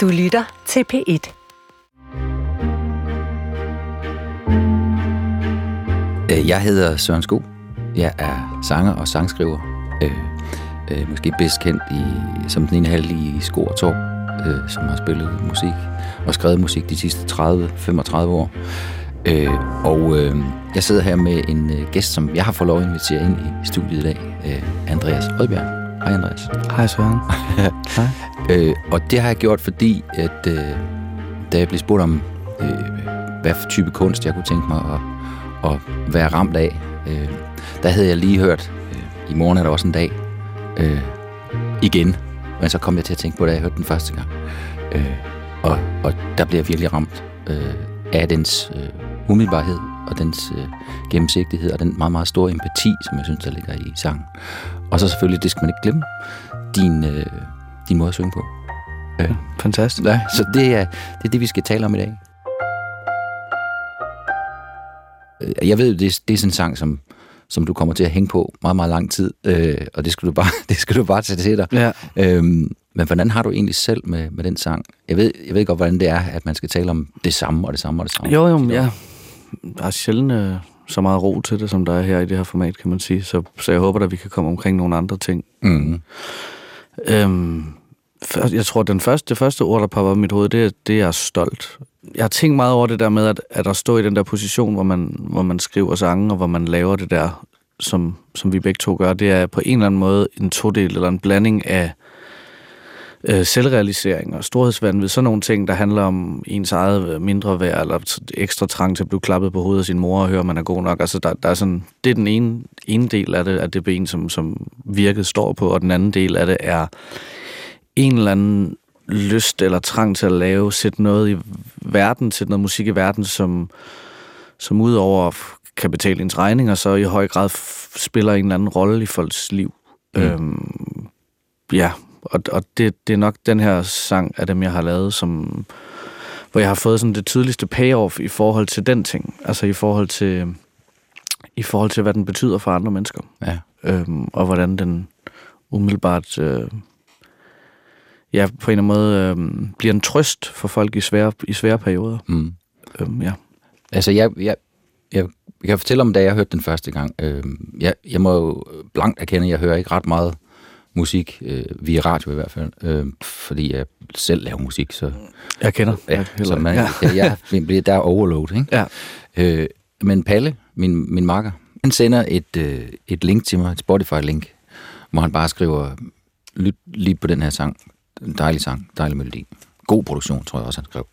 Du lytter til P1. Øh, jeg hedder Søren Sko. Jeg er sanger og sangskriver. Øh, øh, måske bedst kendt i, som den ene halv i Sko og Torv, øh, som har spillet musik og skrevet musik de sidste 30-35 år. Øh, og øh, jeg sidder her med en øh, gæst, som jeg har fået lov at invitere ind i studiet i dag. Øh, Andreas Rødbjerg. Hej Andreas. Hej Søren. Hej. Øh, og det har jeg gjort, fordi at øh, da jeg blev spurgt om, øh, hvad for type kunst jeg kunne tænke mig at, at være ramt af, øh, der havde jeg lige hørt, øh, i morgen er der også en dag, øh, igen. Men så kom jeg til at tænke på, da jeg hørte den første gang. Øh, og, og der bliver jeg virkelig ramt øh, af dens øh, umiddelbarhed og dens øh, gennemsigtighed og den meget, meget store empati, som jeg synes, der ligger i sangen. Og så selvfølgelig, det skal man ikke glemme, din, øh, din måde at synge på. Øh, Fantastisk. Ja, så det er, det er det, vi skal tale om i dag. Øh, Jeg ved, det er, det er sådan en sang, som, som du kommer til at hænge på meget, meget lang tid, øh, og det skal du bare, det skal du bare tage til dig. Ja. Øhm, men hvordan har du egentlig selv med, med den sang? Jeg ved, jeg ved godt, hvordan det er, at man skal tale om det samme og det samme og det samme. Jo, jo, men ja. Der er sjældent øh, så meget ro til det, som der er her i det her format, kan man sige. Så, så jeg håber, at vi kan komme omkring nogle andre ting. Mm. Øhm, jeg tror, den første, det første ord, der popper op i mit hoved, det, er- det er stolt. Jeg har tænkt meget over det der med, at, at at stå i den der position, hvor man, hvor man skriver sange, og hvor man laver det der, som, som vi begge to gør. Det er på en eller anden måde en todel eller en blanding af øh, selvrealisering og storhedsvandvid. Sådan nogle ting, der handler om ens eget øh, mindre værd, eller ekstra trang til at blive klappet på hovedet af sin mor og høre, at man er god nok. Altså, der, der er sådan, det er den ene, ene del af det, af det ben, som, som virket står på, og den anden del af det er en eller anden lyst eller trang til at lave, sætte noget i verden, sætte noget musik i verden, som, som udover kan betale ens regninger, så i høj grad spiller en eller anden rolle i folks liv. Mm. Øhm, ja, og, og det, det er nok den her sang af dem, jeg har lavet, som, hvor jeg har fået sådan det tydeligste payoff i forhold til den ting. Altså i forhold til, i forhold til hvad den betyder for andre mennesker. Ja. Øhm, og hvordan den umiddelbart øh, ja, på en eller anden måde øh, bliver en trøst for folk i svære, i svære perioder. Mm. Øhm, ja. Altså, jeg, jeg, jeg, jeg kan fortælle om, da jeg hørte den første gang. Øh, jeg, jeg må jo blankt erkende, at jeg hører ikke ret meget musik, øh, via radio i hvert fald, øh, fordi jeg selv laver musik, så, Jeg kender. ja, jeg, så man, ja. ja. jeg, bliver- der er overload, ikke? ja. Øh, men Palle, min, min makker, han sender et, øh, et link til mig, et Spotify-link, hvor han bare skriver, lyt lige på den her sang. En dejlig sang, dejlig melodi. God produktion, tror jeg også, han skrev.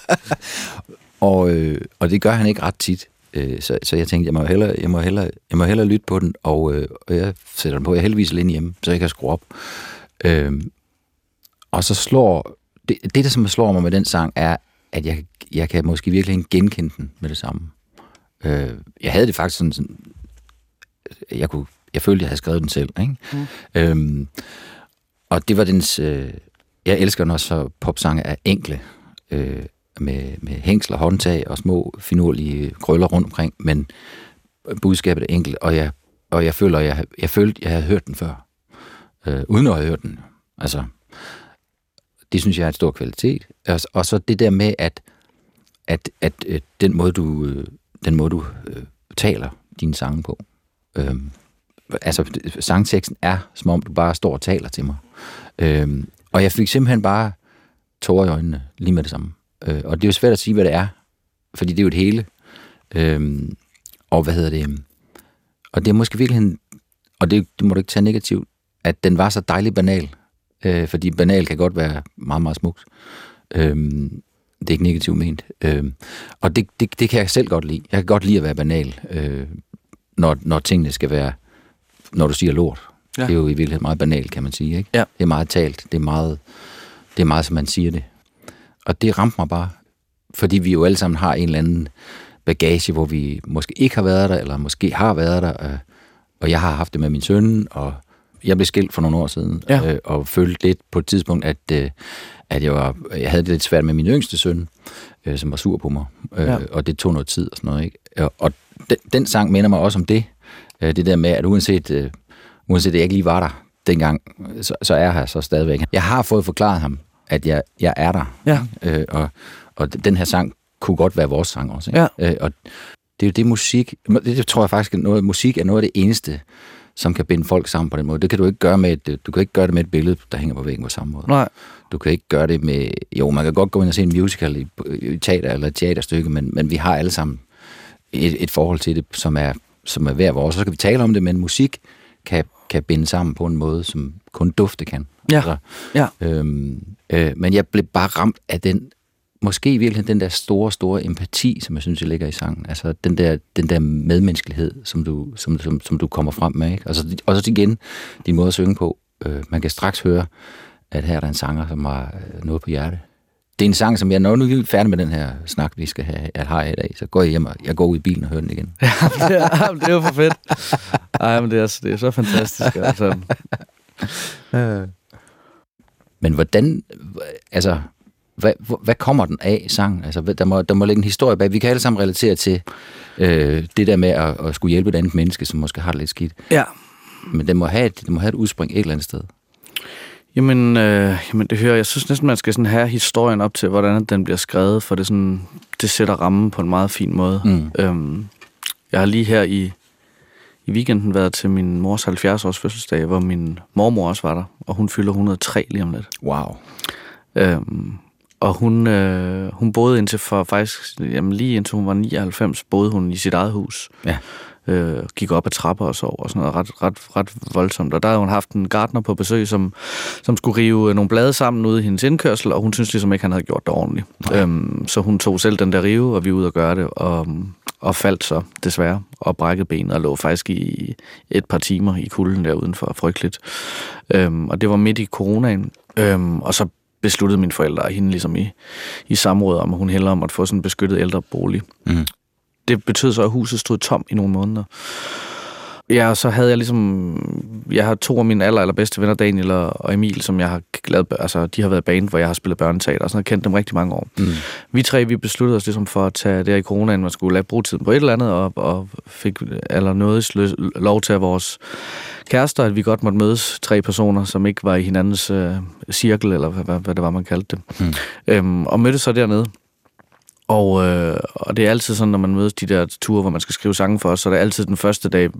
og, øh, og det gør han ikke ret tit. Øh, så, så jeg tænkte, jeg må hellere, jeg må hellere, jeg må hellere lytte på den, og, øh, og jeg sætter den på. Jeg er heldigvis alene hjemme, så jeg kan skrue op. Øh, og så slår... Det, det, der som slår mig med den sang, er, at jeg, jeg kan måske virkelig genkende den med det samme. Øh, jeg havde det faktisk sådan, sådan jeg, kunne, jeg følte, jeg havde skrevet den selv. Ikke? Mm. Øhm, og det var dens... Øh, jeg elsker, når så popsange er enkle, øh, med, med hængsler, håndtag og små finurlige krøller rundt omkring, men budskabet er enkelt, og jeg, og jeg føler, jeg, jeg følte, jeg havde hørt den før, øh, uden at have hørt den. Altså, det synes jeg er en stor kvalitet. Og, og så det der med, at, at, at, øh, den måde, du, øh, den måde, du øh, taler dine sange på, øh, altså sangteksten er, som om du bare står og taler til mig. Øh, og jeg fik simpelthen bare tårer i øjnene lige med det samme. Øh, og det er jo svært at sige, hvad det er, fordi det er jo et hele. Øh, og hvad hedder det? Og det er måske virkelig, og det, det må du ikke tage negativt, at den var så dejlig banal. Øh, fordi banal kan godt være meget, meget smukt. Øh, det er ikke negativt ment. Øh, og det, det, det kan jeg selv godt lide. Jeg kan godt lide at være banal, øh, når, når tingene skal være, når du siger lort. Ja. Det er jo i virkeligheden meget banalt, kan man sige. Ikke? Ja. Det er meget talt. Det er meget, det er meget, som man siger det. Og det ramte mig bare, fordi vi jo alle sammen har en eller anden bagage, hvor vi måske ikke har været der, eller måske har været der, øh, og jeg har haft det med min søn, og jeg blev skilt for nogle år siden, Ja. øh, og følte lidt på et tidspunkt, at, øh, at jeg, var, jeg havde det lidt svært med min yngste søn, øh, som var sur på mig, øh, Ja. og det tog noget tid og sådan noget. Ikke? Og, og den, den sang minder mig også om det, øh, det der med, at uanset, øh, uanset at jeg ikke lige var der dengang, så, så er jeg her så stadigvæk. Jeg har fået forklaret ham, at jeg, jeg er der. Ja. Øh, og, og den her sang kunne godt være vores sang også. Ikke? Ja. Øh, og det er jo det musik, det tror jeg faktisk, at noget, musik er noget af det eneste, som kan binde folk sammen på den måde. Det kan du ikke gøre med et, du kan ikke gøre det med et billede, der hænger på væggen på samme måde. Nej. Du kan ikke gøre det med... Jo, man kan godt gå ind og se en musical i, i teater eller et teaterstykke, men, men vi har alle sammen et, et forhold til det, som er, som er hver vores. Så skal vi tale om det, men musik kan, kan binde sammen på en måde, som kun dufte kan. Ja. Altså, Ja. øhm, øh, men jeg blev bare ramt af den, måske i virkeligheden den der store, store empati, som jeg synes, der ligger i sangen. Altså den der, den der medmenneskelighed, som du, som, som, som du kommer frem med. Ikke? Og, så, og så igen, din måde at synge på. Øh, man kan straks høre, at her er der en sanger, som har øh, noget på hjerte. Det er en sang, som jeg, når nu er vi færdige med den her snak, vi skal have, at har i dag, så går jeg hjem og jeg går ud i bilen og hører den igen. Ja, det er, det er jo for fedt. Ej, men det er, det er så fantastisk. Altså. Men hvordan, altså, hvad, hvad kommer den af, sangen? Altså, der må, der må ligge en historie bag. Vi kan alle sammen relatere til øh, det der med at, at skulle hjælpe et andet menneske, som måske har det lidt skidt. Ja. Men det må have et, det må have et udspring et eller andet sted. Jamen, øh, jamen, det hører jeg. synes næsten, man skal sådan have historien op til, hvordan den bliver skrevet, for det, sådan, det sætter rammen på en meget fin måde. Mm. Øhm, jeg har lige her i, i weekenden været til min mors 70-års fødselsdag, hvor min mormor også var der, og hun fylder 103 lige om lidt. Wow. Øhm, og hun, øh, hun boede indtil for faktisk, jamen lige indtil hun var 99, boede hun i sit eget hus. Ja. Øh, gik op ad trapper og sov og sådan noget ret, ret, ret voldsomt. Og der havde hun haft en gartner på besøg, som, som skulle rive nogle blade sammen ude i hendes indkørsel, og hun syntes ligesom ikke, han havde gjort det ordentligt. Øhm, så hun tog selv den der rive, og vi ude og gøre det, og, og faldt så desværre, og brækkede benet og lå faktisk i et par timer i kulden der udenfor. Frygteligt. Øhm, og det var midt i coronaen. Øhm, og så besluttede mine forældre og hende ligesom i, i samråd om, at hun hellere måtte få sådan en beskyttet ældrebolig. Mm. Det betød så, at huset stod tom i nogle måneder. Ja, og så havde jeg ligesom... Jeg har to af mine aller, allerbedste venner, Daniel og Emil, som jeg har lavet... Altså, de har været i band, hvor jeg har spillet børneteater og sådan noget. kendt dem rigtig mange år. Mm. Vi tre, vi besluttede os ligesom for at tage der i coronaen, man skulle lade bruge tiden på et eller andet, og, og fik eller noget lov til af vores kærester, at vi godt måtte mødes tre personer, som ikke var i hinandens øh, cirkel, eller hvad, hvad, hvad det var, man kaldte det. Mm. Øhm, og mødtes så dernede. Og, øh, og det er altid sådan, når man mødes de der ture, hvor man skal skrive sange for os, så er det altid den første dag,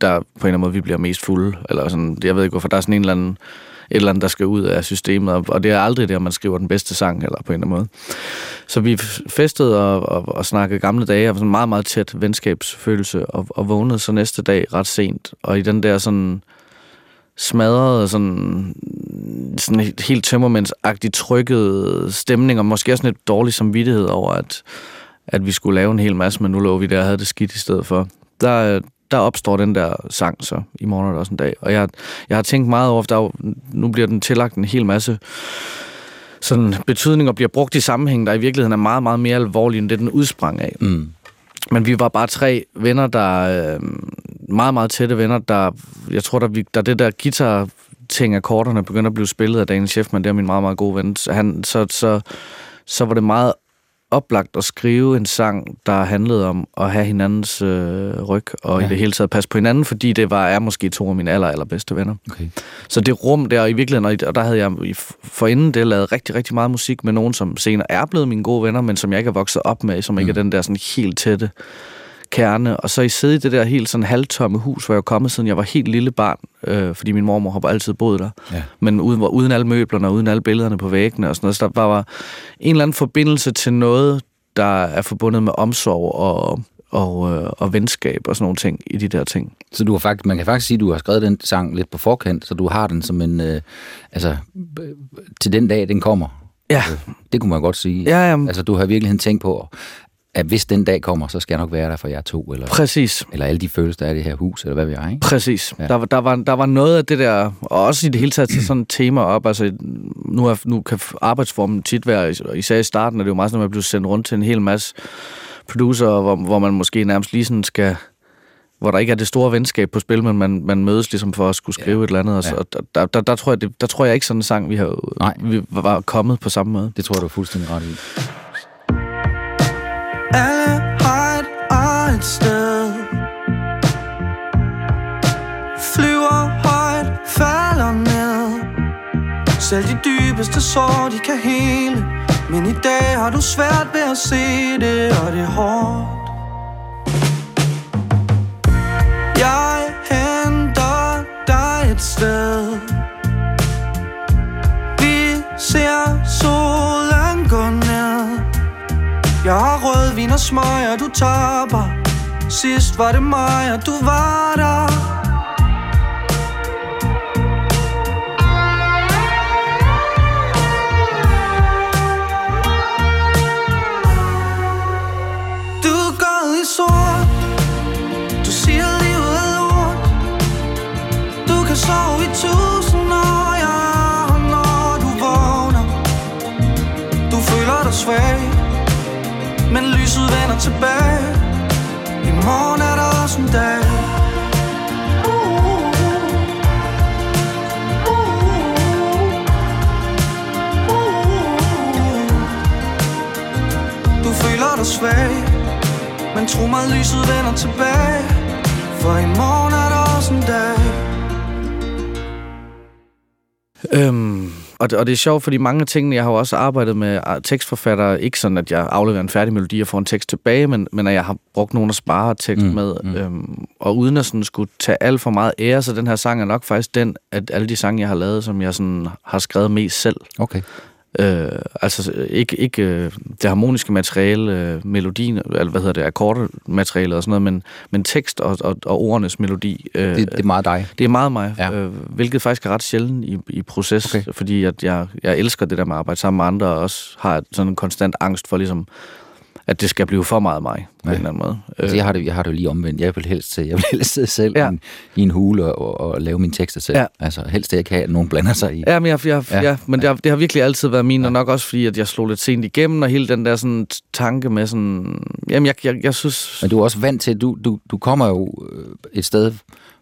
der på en eller anden måde, vi bliver mest fulde. Eller sådan, jeg ved ikke hvorfor, der er sådan en eller anden, et eller andet, der skal ud af systemet, og- det er aldrig det, at man skriver den bedste sang, eller på en eller anden måde. Så vi festede og, og, og snakkede gamle dage, og var sådan en meget, meget tæt venskabsfølelse, og, og vågnede så næste dag ret sent. Og i den der sådan smadrede, sådan, sådan helt tømmermændsagtigt trykket stemning, og måske også sådan lidt dårlig samvittighed over, at, at vi skulle lave en hel masse, men nu lå vi der og havde det skidt i stedet for. Der, der opstår den der sang så, i morgen er der også en dag. Og jeg, jeg har tænkt meget over, er jo, nu bliver den tillagt en hel masse sådan betydning og bliver brugt i sammenhæng, der i virkeligheden er meget, meget mere alvorlig, end det den udsprang af. Mm. Men vi var bare tre venner, der øh, meget, meget tætte venner, der, jeg tror, der, vi, der det der guitar ting akkorderne begyndte at blive spillet af Daniel Schiffman, det er min meget, meget gode ven. Så, han, så, så, så var det meget oplagt at skrive en sang, der handlede om at have hinandens øh, ryg, og ja. I det hele taget passe på hinanden, fordi det var er måske to af mine aller, allerbedste venner. Okay. Så det rum der, i virkeligheden, og der havde jeg forinden det lavet rigtig, rigtig meget musik med nogen, som senere er blevet mine gode venner, men som jeg ikke er vokset op med, som ikke er den der sådan helt tætte kerne. Og så I sidde i det der helt sådan halvtomme hus, hvor jeg var kommet, siden jeg var helt lille barn, øh, fordi min mormor har altid boet der. Ja. Men uden, uden alle møblerne og uden alle billederne på væggene og sådan noget. Så der var en eller anden forbindelse til noget, der er forbundet med omsorg og, og, øh, og venskab og sådan nogle ting i de der ting. Så du har faktisk, man kan faktisk sige, at du har skrevet den sang lidt på forkant, så du har den som en, øh, altså, øh, til den dag, den kommer. Ja. Øh, Det kunne man godt sige. Ja, jamen, Altså, du har virkelig tænkt på, at hvis den dag kommer, så skal jeg nok være der for jer to, eller, præcis. eller alle de følelser, der er i det her hus, eller hvad ved jeg, ikke? Præcis. Ja. Der, var- der, var, der var noget af det der, og også i det hele taget sådan et tema op. Altså, nu, er, nu kan arbejdsformen tit være, især i starten, er det jo meget sådan, at man bliver sendt rundt til en hel masse producer, hvor, hvor man måske nærmest lige sådan skal hvor der ikke er det store venskab på spil, men man, man mødes ligesom for at skulle skrive ja. et eller andet. Og så, Ja. og der, der, der, tror jeg, det, der tror jeg ikke sådan en sang, vi, har, Nej. vi var kommet på samme måde. Det tror jeg, du er fuldstændig ret i. et sted. Flyver højt, falder ned. Selv de dybeste sår, de kan hele. Men i dag har du svært ved at se det Og det er hårdt. Jeg henter dig et sted. Vi ser solen gå ned. Jeg har rødvin og smøg, og du taber. Sidst var det mig, og du var der. Og, det, er sjovt, fordi mange af tingene, jeg har jo også arbejdet med ah, tekstforfattere, ikke sådan, at jeg afleverer en færdig melodi og får en tekst tilbage, men, men at jeg har brugt nogen at spare tekst mm, med. Mm. Øhm, og uden at sådan skulle tage alt for meget ære, så den her sang er nok faktisk den, at alle de sange, jeg har lavet, som jeg sådan har skrevet mest selv. Okay. Øh, altså ikke, ikke øh, det harmoniske materiale, øh, melodien, eller hvad hedder det, akkordmaterialet og sådan noget, men, men tekst og, og, og ordenes melodi. Øh, Det, det er meget dig. det er meget mig, Ja. øh, hvilket faktisk er ret sjældent i, i proces, okay. fordi at jeg, jeg elsker det der med at arbejde sammen med andre, og også har sådan en konstant angst for ligesom, at det skal blive for meget mig, på Ja. en eller anden måde. Altså, jeg, har det, jeg har det jo lige omvendt. Jeg vil helst, jeg vil helst sidde selv ja. Ja. i, en, i en hule og, og, og lave mine tekster selv. Ja. Altså helst ikke have, at nogen blander sig i. Ja, men, jeg, jeg, Ja. ja. Ja, men det, har, det har virkelig altid været min, og nok også fordi, at jeg slog lidt sent igennem, og hele den der sådan, tanke med sådan... Jamen, jeg, jeg, jeg synes... Men du er også vant til, du, du, du kommer jo øh, et sted,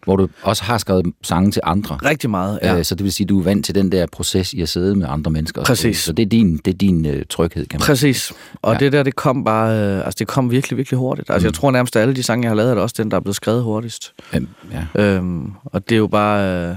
hvor du også har skrevet sange til andre. Rigtig meget, ja. Øh, Så det vil sige, at du er vant til den der proces i at sidde med andre mennesker. Præcis. Så det er din, det er din øh, tryghed, kan man Præcis. Og Ja. det der, det kom bare... Øh, altså, det kom virkelig, virkelig hurtigt. Altså, mm. jeg tror nærmest, at alle de sange, jeg har lavet, er det også den, der er blevet skrevet hurtigst. Øhm, ja. Øhm, og det er jo bare... Øh,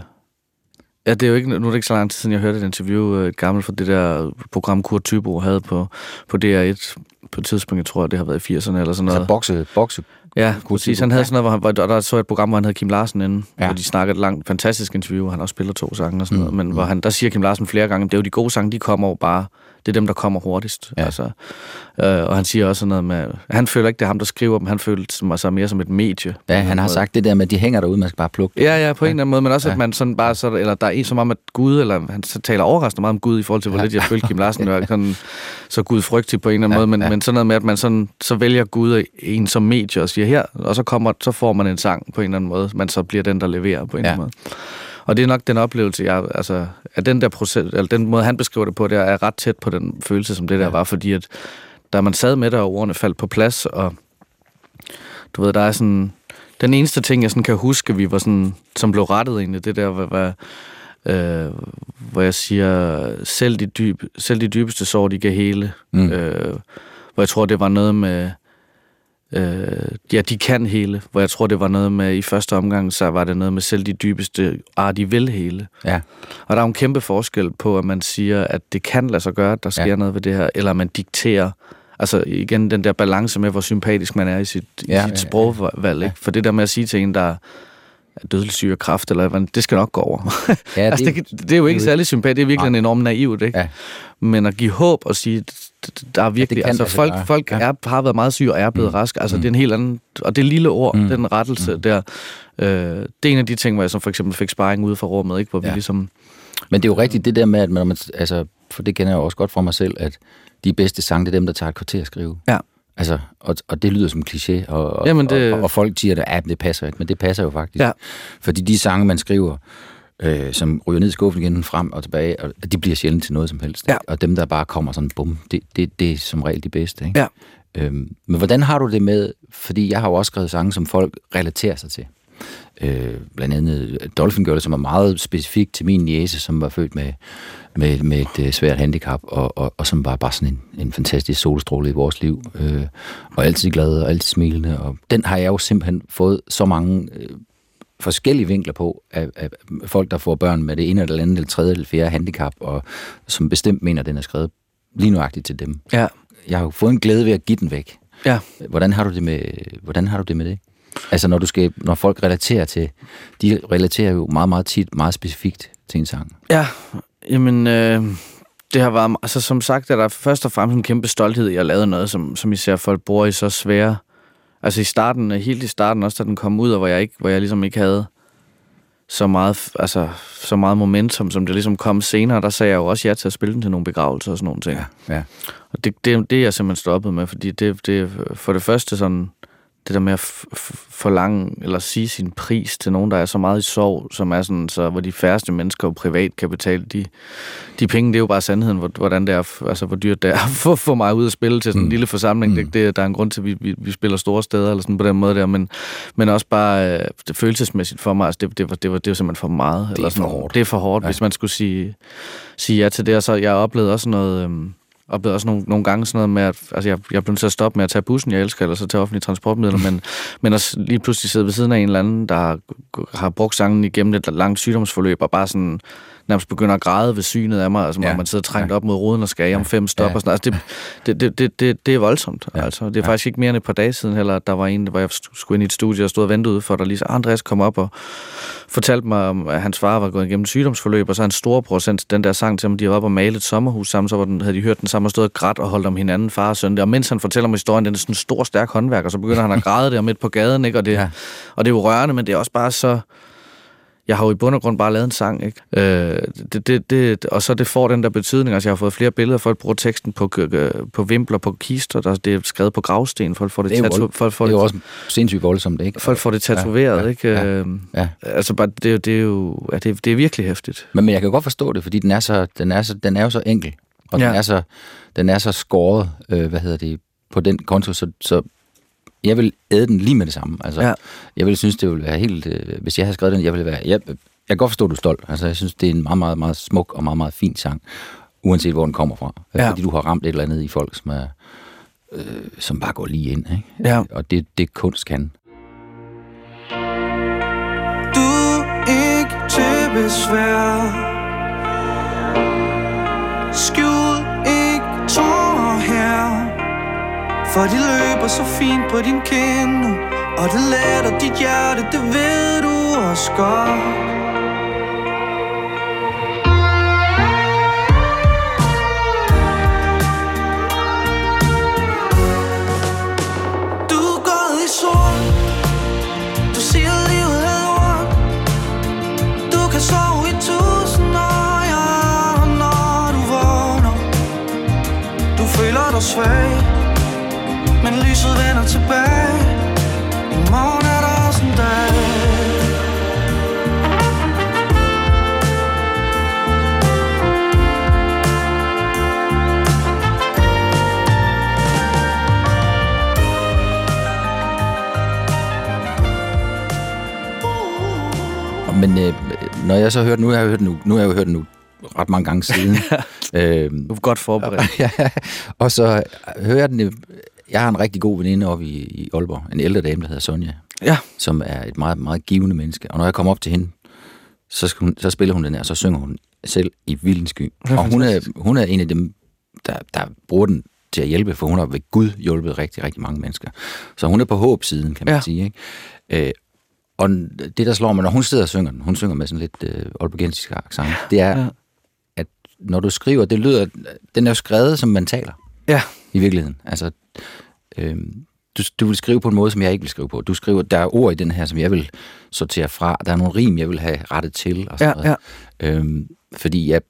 ja, det er jo ikke, nu er det ikke så lang tid siden, jeg hørte et interview, øh, et gammelt fra det der program, Kurt Thybo havde på, på DR1 på et tidspunkt, jeg tror, det har været i 80'erne eller sådan noget. Altså bokse, bokse. Ja, Kurt præcis. Han havde sådan noget, hvor, han, hvor der, så et program, hvor han havde Kim Larsen inde, Ja. hvor de snakkede et langt, fantastisk interview, han også spiller to sange og sådan Mm, noget, men hvor han, der siger Kim Larsen flere gange, det er jo de gode sange, de kommer jo bare, det er dem, der kommer hurtigst. Ja. Altså, øh, og han siger også sådan noget med, han føler ikke, det er ham, der skriver dem, han føler sig sig mere som et medie. Ja, han har sagt det der med, at de hænger derude, man skal bare plukke. dem. Ja, ja, på en eller anden måde, men også, Ja. at man sådan bare, så, eller der er en som om, at Gud, eller han så taler overraskende meget om Gud, i forhold til, hvor Ja. lidt jeg følte Kim Larsen, var sådan, så gudfrygtig på en eller anden Ja, måde, men, ja. men sådan noget med, at man sådan, så vælger Gud en som medie og siger her, og så kommer, så får man en sang på en eller anden måde, man så bliver den, der leverer på en Ja. eller anden måde. Og det er nok den oplevelse, jeg, altså, at den der proces, eller den måde, han beskriver det på, det er ret tæt på den følelse, som det der Ja. var, fordi at, da man sad med det, og ordene faldt på plads, og du ved, der er sådan... Den eneste ting, jeg sådan kan huske, vi var sådan, som blev rettet egentlig, det der var, var øh, hvor jeg siger, selv de, dyb, selv de dybeste sår, de kan hele. Mm. Øh, hvor jeg tror, det var noget med, øh, ja, de kan hele. Hvor jeg tror, det var noget med, i første omgang, så var det noget med selv de dybeste, ah, de vil hele. Ja. Og der er en kæmpe forskel på, at man siger, at det kan lade sig gøre, at der sker Ja. ja. noget ved det her, eller man dikterer, altså igen den der balance med, hvor sympatisk man er i sit, Ja, ja, ja, i ja. sit sprogvalg. Ikke? For det der med at sige til en, der dødelig syg af kraft, eller hvad, det skal nok gå over. Ja, altså, det, det, det er jo ikke særlig sympatisk, det er virkelig Nej. en enorm naivt, ikke? Ja. Men at give håb og sige, der er virkelig, kan altså sig folk, folk Ja. er, har været meget syge og er blevet Mm. mm. raske, altså Mm. det er en helt anden, og det lille ord, Mm. mm. den rettelse mm. der, øh, det er en af de ting, hvor jeg som for eksempel fik sparring ude fra rummet, ikke? hvor vi Ja. ligesom, Men det er jo rigtigt det der med, at man, altså, for det kender jeg også godt fra mig selv, at de bedste sange, det er dem, der tager et kvarter at skrive. Ja. Altså, og, og det lyder som kliché, og, og, Jamen, det- og, og folk siger, at ah, det passer ikke, men det passer jo faktisk. Ja. Fordi de sange, man skriver, øh, som ryger ned i skuffen igen, frem og tilbage, og de bliver sjældent til noget som helst. Ja. ikke? Og dem, der bare kommer sådan, bum, det, det, det er som regel de bedste. Ikke? Ja. Øhm, men hvordan har du det med, fordi jeg har jo også skrevet sange, som folk relaterer sig til. Øh, blandt andet Dolphin Girl, som er meget specifik til min niece, som var født med, med, med et øh, svært handicap, og, og, og som var bare sådan en, en fantastisk solstråle i vores liv, øh, og altid glad og altid smilende. Og den har jeg jo simpelthen fået så mange øh, forskellige vinkler på af, af folk, der får børn med det ene eller andet, eller tredje eller fjerde handicap, og som bestemt mener, at den er skrevet lige nuagtigt til dem. Ja. Jeg har jo fået en glæde ved at give den væk. Ja. Hvordan har du det med, hvordan har du det, med det? Altså når, du skal, når folk relaterer til, de relaterer jo meget, meget tit, meget specifikt til en sang. Ja, jamen, øh, det har været, altså som sagt, er der først og fremmest en kæmpe stolthed i at lave noget, som, som især folk bruger i så svære, altså i starten, helt i starten også, da den kom ud, og hvor jeg, ikke, hvor jeg ligesom ikke havde så meget, altså, så meget momentum, som det ligesom kom senere, der sagde jeg jo også ja til at spille den til nogle begravelser og sådan nogle ting. Ja, ja. Og det, det, det er jeg simpelthen stoppet med, fordi det, det for det første sådan, det der med at forlange eller sige sin pris til nogen, der er så meget i sorg, som er sådan, så hvor de færreste mennesker jo privat kan betale de, de penge, det er jo bare sandheden, hvordan det er, altså hvor dyrt det er for, for mig ud at spille til sådan en mm. lille forsamling. Mm. Det, det, der er en grund til, at vi, vi, vi spiller store steder, eller sådan på den måde der, men, men også bare øh, det følelsesmæssigt for mig, altså det, det, var, det, var, det var simpelthen for meget. Det er eller sådan, for hårdt. Det er for hårdt, ja. hvis man skulle sige, sige ja til det, og så jeg oplevede også noget... Øh, oplevede også nogle, nogle gange sådan noget med, at altså jeg, jeg blev nødt til at stoppe med at tage bussen, jeg elsker, eller så tage offentlige transportmidler, men, men at lige pludselig sidde ved siden af en eller anden, der har, har brugt sangen igennem et langt sygdomsforløb, og bare sådan nærmest begynder at græde ved synet af mig, altså ja. man sidder trængt ja. op mod ruden og skal ja. om fem stop ja. og sådan Altså det, det, det, det, det er voldsomt. Ja. Altså, det er ja. faktisk ikke mere end et par dage siden heller, der var en, hvor jeg skulle ind i et studie og stod og ventede ude for, der lige så Andreas kom op og fortalte mig, at hans far var gået igennem sygdomsforløb, og så hans storebror sendte den der sang til ham, de var oppe og malet et sommerhus sammen, så var den, havde de hørt den samme og stået og grædt og holdt om hinanden, far og søn. Og mens han fortæller mig historien, den er sådan en stor, stærk håndværk, og så begynder han at græde der midt på gaden, ikke? Og, det, ja. og det er jo rørende, men det er også bare så jeg har jo i bund og grund bare lavet en sang, ikke? Øh, det, det, det, og så det får den der betydning. Altså, jeg har fået flere billeder, folk bruger teksten på, på vimpler, på kister, der, det er skrevet på gravsten, folk får det, det tatu- folk får det er også sindssygt voldsomt, ikke? Folk får det tatoveret, ja, ja, ikke? Ja, øh, ja. Altså, bare, det, det er jo ja, det, det er virkelig hæftigt. Men, men jeg kan godt forstå det, fordi den er, så, den er, så, den er jo så enkel, og ja. den, er så, den er så skåret, øh, hvad hedder det, på den konto, så, så jeg vil æde den lige med det samme. Altså, ja. Jeg vil synes, det ville være helt... Øh, hvis jeg havde skrevet den, jeg ville være... Jeg, jeg kan godt forstå, at du er stolt. Altså, jeg synes, det er en meget, meget, meget smuk og meget, meget fin sang, uanset hvor den kommer fra. Ja. Fordi du har ramt et eller andet i folk, som, er, øh, som bare går lige ind. Ikke? Ja. Og det, det kunst kan. Du er ikke til besvær Skjul for de løber så fint på din kind nu Og det letter dit hjerte, det ved du også godt. Svag men lyset vender tilbage I morgen er der også en dag Men øh, når jeg så hørt, nu har jeg hørt nu, nu har jeg hørt nu ret mange gange siden. øhm, du er godt forberedt. ja, og så hører jeg den jeg har en rigtig god veninde oppe i, i Aalborg, en ældre dame, der hedder Sonja, ja. som er et meget, meget givende menneske. Og når jeg kommer op til hende, så, hun, så spiller hun den her, og så synger hun selv i Vildens Sky. Og hun er, hun er en af dem, der, der bruger den til at hjælpe, for hun har ved Gud hjulpet rigtig, rigtig mange mennesker. Så hun er på håbsiden, kan man ja. sige. Ikke? Øh, og det, der slår mig, når hun sidder og synger den, hun synger med sådan lidt øh, olbergensisk accent, det er, ja. at når du skriver, det lyder, den er jo skrevet, som man taler. Ja. I virkeligheden. Altså, øh, du, du vil skrive på en måde, som jeg ikke vil skrive på. Du skriver, der er ord i den her, som jeg vil sortere fra. Der er nogle rim, jeg vil have rettet til. Og sådan ja, noget. ja. Øhm, fordi jeg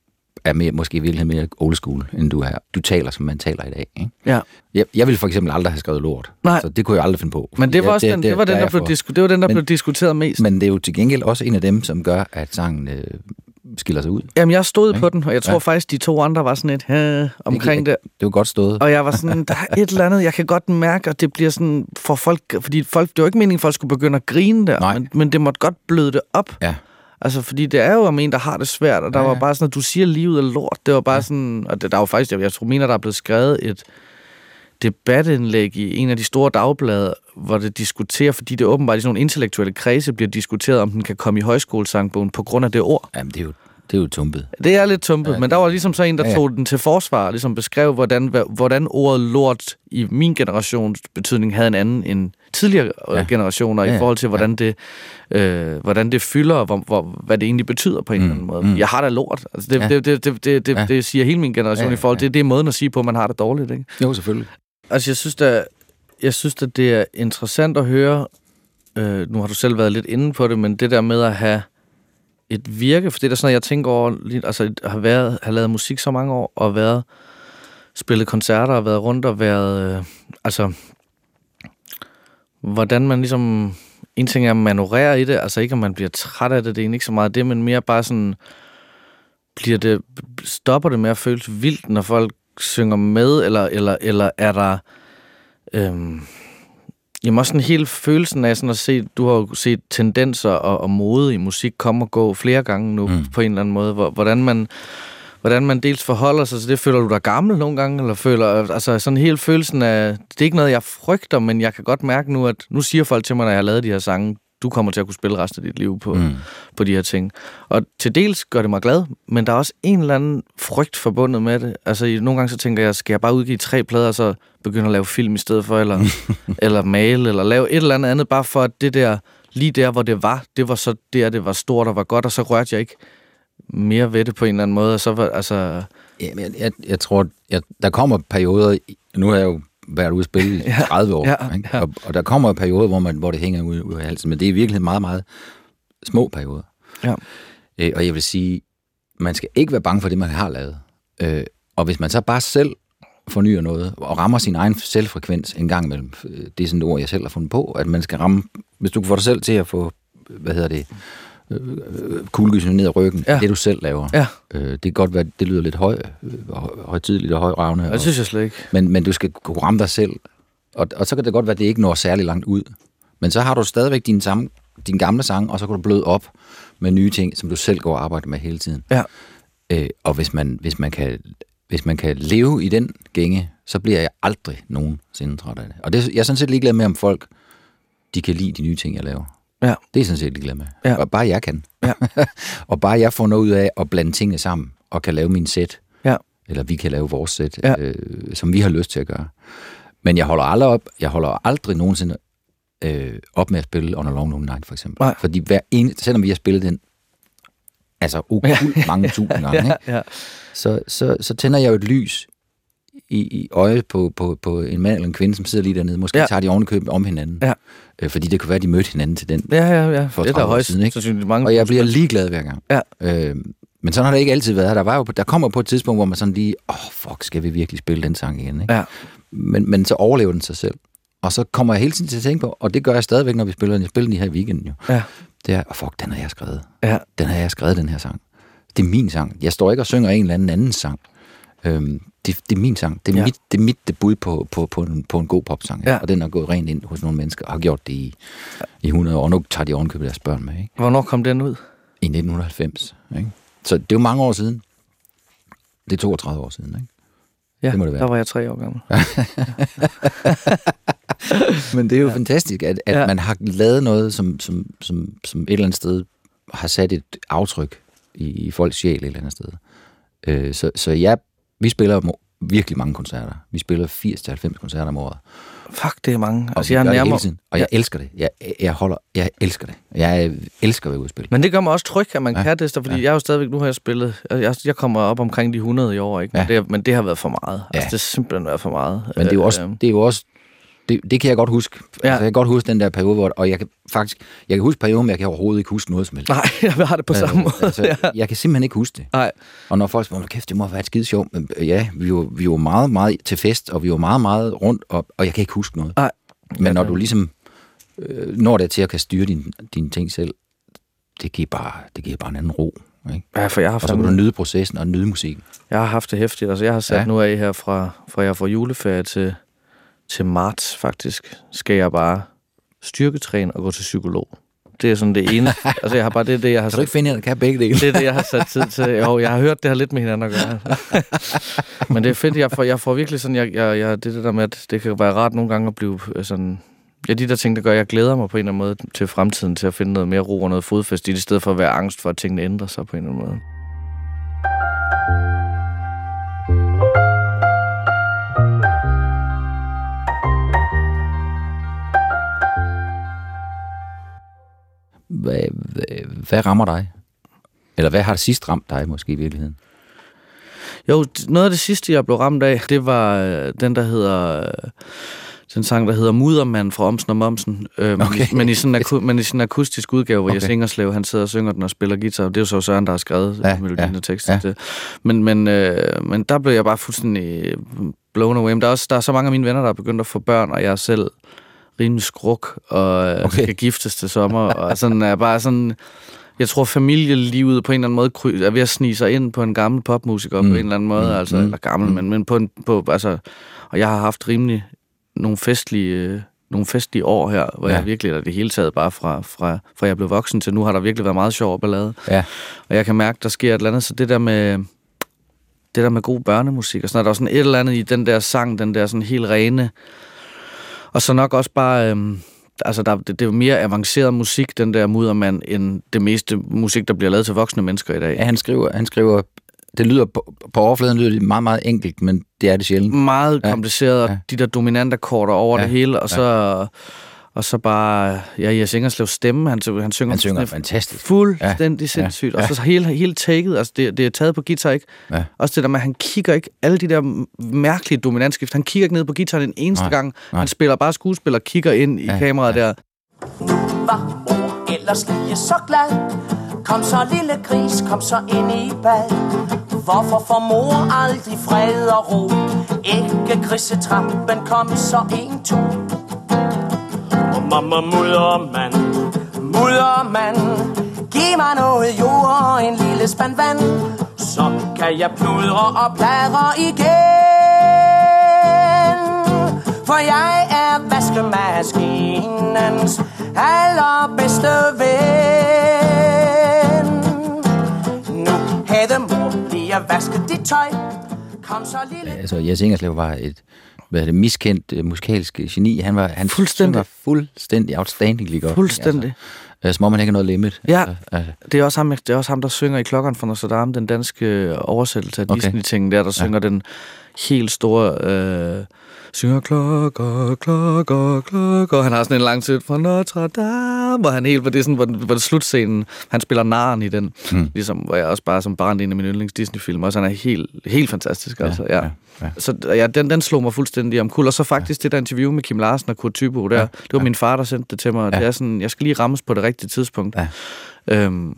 er mere, måske i virkeligheden mere old school, end du er. Du taler, som man taler i dag. Ikke? Ja. Jeg, jeg ville for eksempel aldrig have skrevet lort. Nej. Så det kunne jeg aldrig finde på. Men det var, også ja, det, den, det, var den, der, der blev, disku, det var den, der men, blev diskuteret mest. Men det er jo til gengæld også en af dem, som gør, at sangen øh, skiller sig ud. Jamen, jeg stod okay. på den, og jeg tror ja. faktisk, de to andre var sådan et øh, omkring det. Det, det var godt stået. Og jeg var sådan, der er et eller andet, jeg kan godt mærke, at det bliver sådan for folk, fordi folk, det var ikke meningen, at folk skulle begynde at grine der, men, men det måtte godt bløde det op. Ja. Altså, fordi det er jo om en, der har det svært, og der ja. var bare sådan, at du siger, at livet er lort. Det var bare ja. sådan, og det, der var faktisk, jeg, jeg tror, mener, der er blevet skrevet et, debatindlæg i en af de store dagblade, hvor det diskuterer, fordi det åbenbart i sådan nogle intellektuelle kredse bliver diskuteret, om den kan komme i højskolesangbogen på grund af det ord. Jamen, det er jo, det er jo tumpet. Det er lidt tumpet, ja, men der var ligesom så en, der ja, ja. tog den til forsvar, og ligesom beskrev, hvordan, hvordan ordet lort i min generations betydning havde en anden end tidligere ja. Ja. generationer, Ja, i ja. forhold til, hvordan det, øh, hvordan det fylder, og hvor, hvor, hvad det egentlig betyder på en Mm, eller anden måde. mm. Jeg har da lort. Altså, det, Ja. det, det, det, det, det, Ja. det siger hele min generation Ja, ja, i forhold til, ja. det er måden at sige på, at man har det dårligt. Ikke? Jo, selvfølgelig. Altså, jeg synes, da, jeg synes at det er interessant at høre, øh, nu har du selv været lidt inde på det, men det der med at have et virke, for det er da sådan noget, jeg tænker over, lidt, altså at have, været, have lavet musik så mange år, og været, spillet koncerter, og været rundt og været, øh, altså, hvordan man ligesom, en ting er at manøvrere i det, altså ikke om man bliver træt af det, det er ikke så meget det, men mere bare sådan, bliver det, stopper det med at føles vildt, når folk synger med, eller, eller, eller er der, øhm, jamen også sådan hele følelsen af sådan at se, du har jo set tendenser og, og mode i musik komme og gå flere gange nu, mm. Mm. på en eller anden måde, hvor, hvordan man, hvordan man dels forholder sig til det. Føler du dig gammel nogle gange, eller føler, altså sådan hele følelsen af, det er ikke noget, jeg frygter, men jeg kan godt mærke nu, at nu siger folk til mig, når jeg har lavet de her sange, du kommer til at kunne spille resten af dit liv på, mm. På de her ting. Og til dels gør det mig glad, men der er også en eller anden frygt forbundet med det. Altså nogle gange så tænker jeg, skal jeg bare udgive tre plader, og så begynde at lave film i stedet for, eller, eller male, eller lave et eller andet andet, bare for at det der, lige der, hvor det var, det var så der, det var stort og var godt, og så rørte jeg ikke mere ved det på en eller anden måde, og så var, altså, Jamen, jeg, jeg, jeg tror, jeg, der kommer perioder, nu har jeg jo været ude at spille i 30 år, ja, ikke? Og, og der kommer perioder, hvor, man, hvor det hænger ud, ud af halsen, men det er virkelig meget, meget små perioder. Ja. Øh, og jeg vil sige, man skal ikke være bange for det, man har lavet. Øh, og hvis man så bare selv fornyer noget, og rammer sin egen selvfrekvens en gang imellem, øh, det er sådan et ord, jeg selv har fundet på, at man skal ramme, hvis du kan få dig selv til at få, hvad hedder det, kuglegysen ned ad ryggen, Ja. det du selv laver. ja, Øh, det kan godt være, det lyder lidt høj, øh, høj- højtidligt og højravne. det synes jeg slet ikke. men, men du skal kunne ramme dig selv. Og, og så kan det godt være, at det ikke når særlig langt ud. Men så har du stadigvæk din, samme, din gamle sang, og så kan du bløde op med nye ting, som du selv går og arbejder med hele tiden. Ja. Øh, og hvis man, hvis, man kan, hvis man kan leve i den gænge, så bliver jeg aldrig nogensinde træt af det. Og det, jeg er sådan set ligeglad med, om folk de kan lide de nye ting, jeg laver. Ja. Det er sådan set ligeglad med. Ja. Og bare jeg kan. Ja. og bare jeg får noget ud af at blande tingene sammen, og kan lave min sæt, Ja. eller vi kan lave vores sæt, Ja. øh, som vi har lyst til at gøre. Men jeg holder aldrig op, jeg holder aldrig nogensinde øh, op med at spille On a Long Long Night, for eksempel. Nej. Fordi hver en, selvom vi har spillet den, altså ukult mange tusind gange, Ja, ja. Så, så, så tænder jeg jo et lys i, i øjet på, på, på en mand eller en kvinde, som sidder lige dernede. Måske Ja. tager de ovenikøbet om hinanden. Ja. Øh, fordi det kunne være, at de mødte hinanden til den. Ja, ja, ja. For det er der 30 år højst siden, ikke? mange. Og jeg bliver ligeglad hver gang. Ja. Øh, men sådan har det ikke altid været. Der, var jo, der kommer på et tidspunkt, hvor man sådan lige, åh, oh, fuck, skal vi virkelig spille den sang igen? Ikke? Ja. Men, men så overlever den sig selv. Og så kommer jeg hele tiden til at tænke på, og det gør jeg stadigvæk, når vi spiller den. Jeg spiller den her i weekenden jo. Ja. Det er, oh, fuck, den har jeg skrevet. Ja. Den har jeg skrevet, den her sang. Det er min sang. Jeg står ikke og synger en eller anden anden sang. Øhm, det, det er min sang. Det er, Ja. ja. mit, det er mit debut på, på, på, en, på en god popsang. Ja. Og den er gået rent ind hos nogle mennesker, og har gjort det i, i 100 år. Og nu tager de ovenkøbet deres børn med, ikke? Hvornår kom den ud? I 1990, ikke? Så det er jo mange år siden. Det er 32 år siden, ikke? Ja, Det må det være. der var jeg tre år gammel. Men det er jo ja. fantastisk, at, at Ja. ja. man har lavet noget, som, som, som, som et eller andet sted har sat et aftryk i, i folks sjæl et eller andet sted. Øh, så, så ja, vi spiller virkelig mange koncerter. Vi spiller 80-90 koncerter om året. Fuck, det er mange. Og Altså, jeg gør det nærmer... hele tiden. Og jeg elsker det. Jeg, jeg, holder, jeg elsker det. Jeg elsker at være spille. Men det gør mig også tryg, at man ja. Kan det, fordi ja. Ja. jeg er jo stadigvæk, nu har jeg spillet, jeg, jeg kommer op omkring de 100 i år, ikke? Men, Ja. det, men det har været for meget. Ja. Altså, det har simpelthen været for meget. Men det er jo også, Øh, det er jo også det, det kan jeg godt huske. Ja. Altså, jeg kan godt huske den der periode, hvor, og jeg kan faktisk, jeg kan huske perioden, men jeg kan overhovedet ikke huske noget som helst. Nej, jeg har det på samme Øh, måde. Altså, ja. Jeg kan simpelthen ikke huske det. Nej, Og når folk spørger, kæft, det må have været skide sjovt. Men, øh, ja, vi var, vi var meget, meget til fest, og vi var meget, meget rundt, og, og jeg kan ikke huske noget. nej. Men når du ligesom øh, når det til at kan styre dine din ting selv, det giver bare, det giver bare en anden ro. Ikke? Ja, for jeg har, Og så kan du nyde processen og nyde musikken. jeg har haft det hæftigt. Altså, jeg har sat. Ja. nu af her fra, fra jeg får juleferie til, til marts, faktisk, skal jeg bare styrketræne og gå til psykolog. Det er sådan det ene. altså, jeg har bare det, er det jeg har Kan du ikke finde der kan begge dele? det er det, jeg har sat tid til. Jo, jeg har hørt, det har lidt med hinanden at gøre. Men det er fedt, jeg får, jeg får virkelig sådan, jeg, jeg, jeg, det det der med, at det kan være rart nogle gange at blive øh, sådan, ja, de der ting, der gør, at jeg glæder mig på en eller anden måde til fremtiden, til at finde noget mere ro og noget fodfæst i stedet for at være angst for, at tingene ændrer sig på en eller anden måde. Hvad, hvad, hvad rammer dig? Eller hvad har det sidst ramt dig måske i virkeligheden? Jo, noget af det sidste, jeg blev ramt af, det var øh, den, der hedder... Øh, den sang, der hedder Mudermand fra Omsen og Momsen. Øh, Okay. men, i sådan en aku- men i sådan en akustisk udgave, hvor okay. Jes Ingerslev, han sidder og synger den og spiller guitar. Det er jo så Søren, der har skrevet Ja, melodien ja, og teksten ja. til. Men, men, øh, men der blev jeg bare fuldstændig blown away. Men der er, også, der er så mange af mine venner, der er begyndt at få børn, og jeg selv rimelig skruk, og okay. Okay. skal giftes til sommer. og sådan er bare sådan... Jeg tror, familielivet på en eller anden måde kry- er ved at snige sig ind på en gammel popmusiker mm. på en eller anden måde. Mm. Altså, Mm. eller gammel, men, men på en... På, altså, og jeg har haft rimelig nogle festlige, øh, nogle festlige år her, hvor ja. Jeg virkelig, eller det hele taget bare fra, fra, fra jeg blev voksen til nu, har der virkelig været meget sjov ballade. Ja. Og jeg kan mærke, der sker et eller andet, så det der med, det der med god børnemusik, og sådan er der er sådan et eller andet i den der sang, den der sådan helt rene, og så nok også bare, øhm, altså der, det, det er jo mere avanceret musik, den der muddermand, end det meste musik, der bliver lavet til voksne mennesker i dag. ja han, skriver, han skriver, det lyder på, på overfladen lyder det meget, meget enkelt, men det er det sjældent. meget Ja, kompliceret, og ja. de der dominante akkorder over Ja, det hele, og så, og så bare, ja, Jes Ingerslevs stemme, han, han synger, Han synger fuldstændig- fantastisk. fuldstændig Ja, ja, sindssygt. ja. Og så hele, hele taket, altså det, det er taget på guitar, ikke? Ja. Også det der med, at han kigger ikke, alle de der mærkelige dominantskift, han kigger ikke ned på gitaren en eneste Nej, gang. nej. Han spiller bare skuespiller, kigger ind i Ja, kameraet der. var mor ellers lige så glad Kom så lille gris, kom så ind i bad Hvorfor får mor aldrig fred og ro? Ikke grisetrappen, kom så en to og mamma muddermand, muddermand. Giv mig noget jord og en lille spand vand. Så kan jeg pludre og pladre igen. For jeg er vaskemaskinens allerbedste ven. Nu havde mor lige vasket dit tøj. Kom så lille Altså, Jes Ingerslev var et hvad er det, miskendt uh, musikalsk geni. Han var han Fuldstændig. synger fuldstændig outstanding lige godt. Fuldstændig. Altså, som om han ikke har noget limit. Ja. Altså, altså, Det er, også ham, det er også ham, der synger i Klokkeren for Notre Dame, den danske øh, oversættelse af Okay. Disney-tingen der, der synger den helt store... Øh, synger klokker, klokker, klokker. Han har sådan en lang tid fra Notre Dame, hvor han helt, hvor det er sådan, hvor, hvor det slutscenen, han spiller naren i den, mm. ligesom, hvor jeg også bare som barn en af mine yndlings Disney-film, også han er helt, helt fantastisk, altså, ja. ja, ja. Så ja, den, den slog mig fuldstændig omkuld, og så faktisk ja. det der interview med Kim Larsen og Kurt Thybo der, Ja, det var min far, der sendte det til mig, og Ja. det er sådan, jeg skal lige rammes på det rigtige tidspunkt. Ja. Øhm,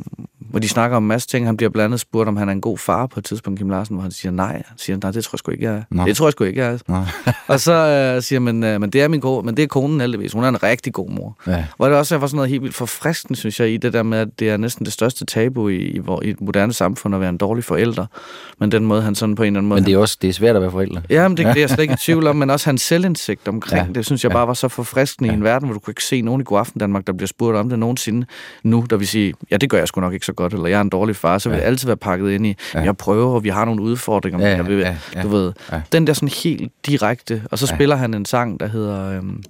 hvor de snakker om en masse ting. Han bliver blandt andet spurgt, om han er en god far på et tidspunkt, Kim Larsen, hvor han siger nej. Han siger, nej, det tror jeg sgu ikke, jeg er. Nå. Det tror jeg sgu ikke, jeg er. Nå. og så øh, siger man, øh, men det er min gode, men det er konen heldigvis. Hun er en rigtig god mor. Ja. Hvor det også var sådan noget helt vildt forfriskende, synes jeg, i det der med, at det er næsten det største tabu i, i, i et moderne samfund at være en dårlig forælder. Men den måde, han sådan på en eller anden måde... Men det er også det er svært at være forældre. Ja, men det, det er jeg slet ikke i tvivl om, men også hans selvindsigt omkring Ja. det, synes jeg bare var så forfriskende ja. i en verden, hvor du kunne ikke se nogen i God Aften Danmark, der bliver spurgt om det nogensinde nu, der vil sige, ja, det gør jeg sgu nok ikke så godt, eller jeg er en dårlig far, så vil Ja. det altid være pakket ind i, ja. jeg prøver, og vi har nogle udfordringer, men Ja, jeg vil, ja, ja. du ved, Ja. den der sådan helt direkte, og så Ja. spiller han en sang, der hedder... Øhm,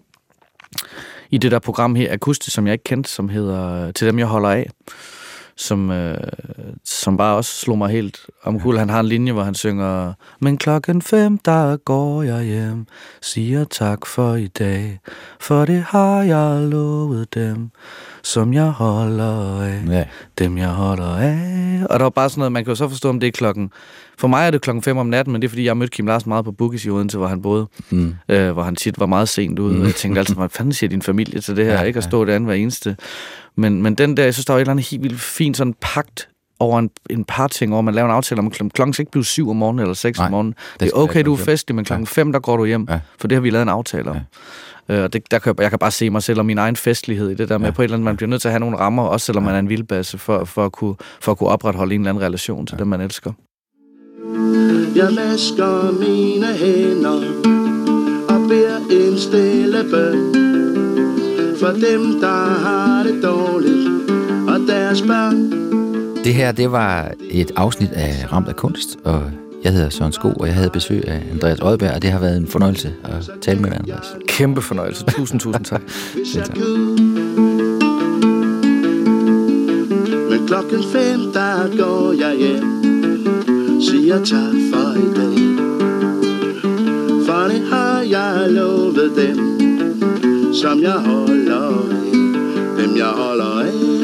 i det der program her, Akustisk, som jeg ikke kendte, som hedder Til dem, jeg holder af, som, øh, som bare også slog mig helt omkuld. Han har en linje, hvor han synger, Men klokken fem, der går jeg hjem, siger tak for i dag, for det har jeg lovet dem, som jeg holder af. Ja. Dem, jeg holder af. Og der var bare sådan noget, man kan jo så forstå, om det er klokken... For mig er det klokken 5 om natten, men det er, fordi jeg mødte Kim Larsen meget på Bookies i Odense, hvor han boede. Mm. Øh, hvor han tit var meget sent ude. Og jeg tænkte altid, hvad fanden siger din familie til det her? Ja, Ja, ikke at stå derinde hver eneste. Men, men den der, jeg synes, der var et eller andet helt vildt fint sådan pagt over en, en par ting, hvor man laver en aftale om, at klokken skal ikke blive 7 om morgenen eller 6 Nej, om morgenen. det Det er okay, du er fem. festlig, men klokken 5, der går du hjem. Ja. For det har vi lavet en aftale om. Ja. Øh, og det, der kan jeg, jeg kan bare se mig selv og min egen festlighed i det der med, Ja. på et eller andet, man bliver nødt til at have nogle rammer, også selvom man er en vildbasse, for, for, at kunne, for at kunne opretholde en eller anden relation til ja. dem, man elsker. Jeg vasker mine hænder og beder en stille bøn. for dem, der har det dårligt, og deres børn. Det her, det var et afsnit af Ramt af Kunst, og jeg hedder Søren Sko, og jeg havde besøg af Andreas Oddberg, og det har været en fornøjelse at tale med dig, Andreas. Kæmpe fornøjelse. Tusind, tusind tak. hvis jeg kunne. Men klokken fem, der går jeg hjem, siger tak for i dag. For det har jeg lovet dem, som jeg holder af. Dem jeg holder af.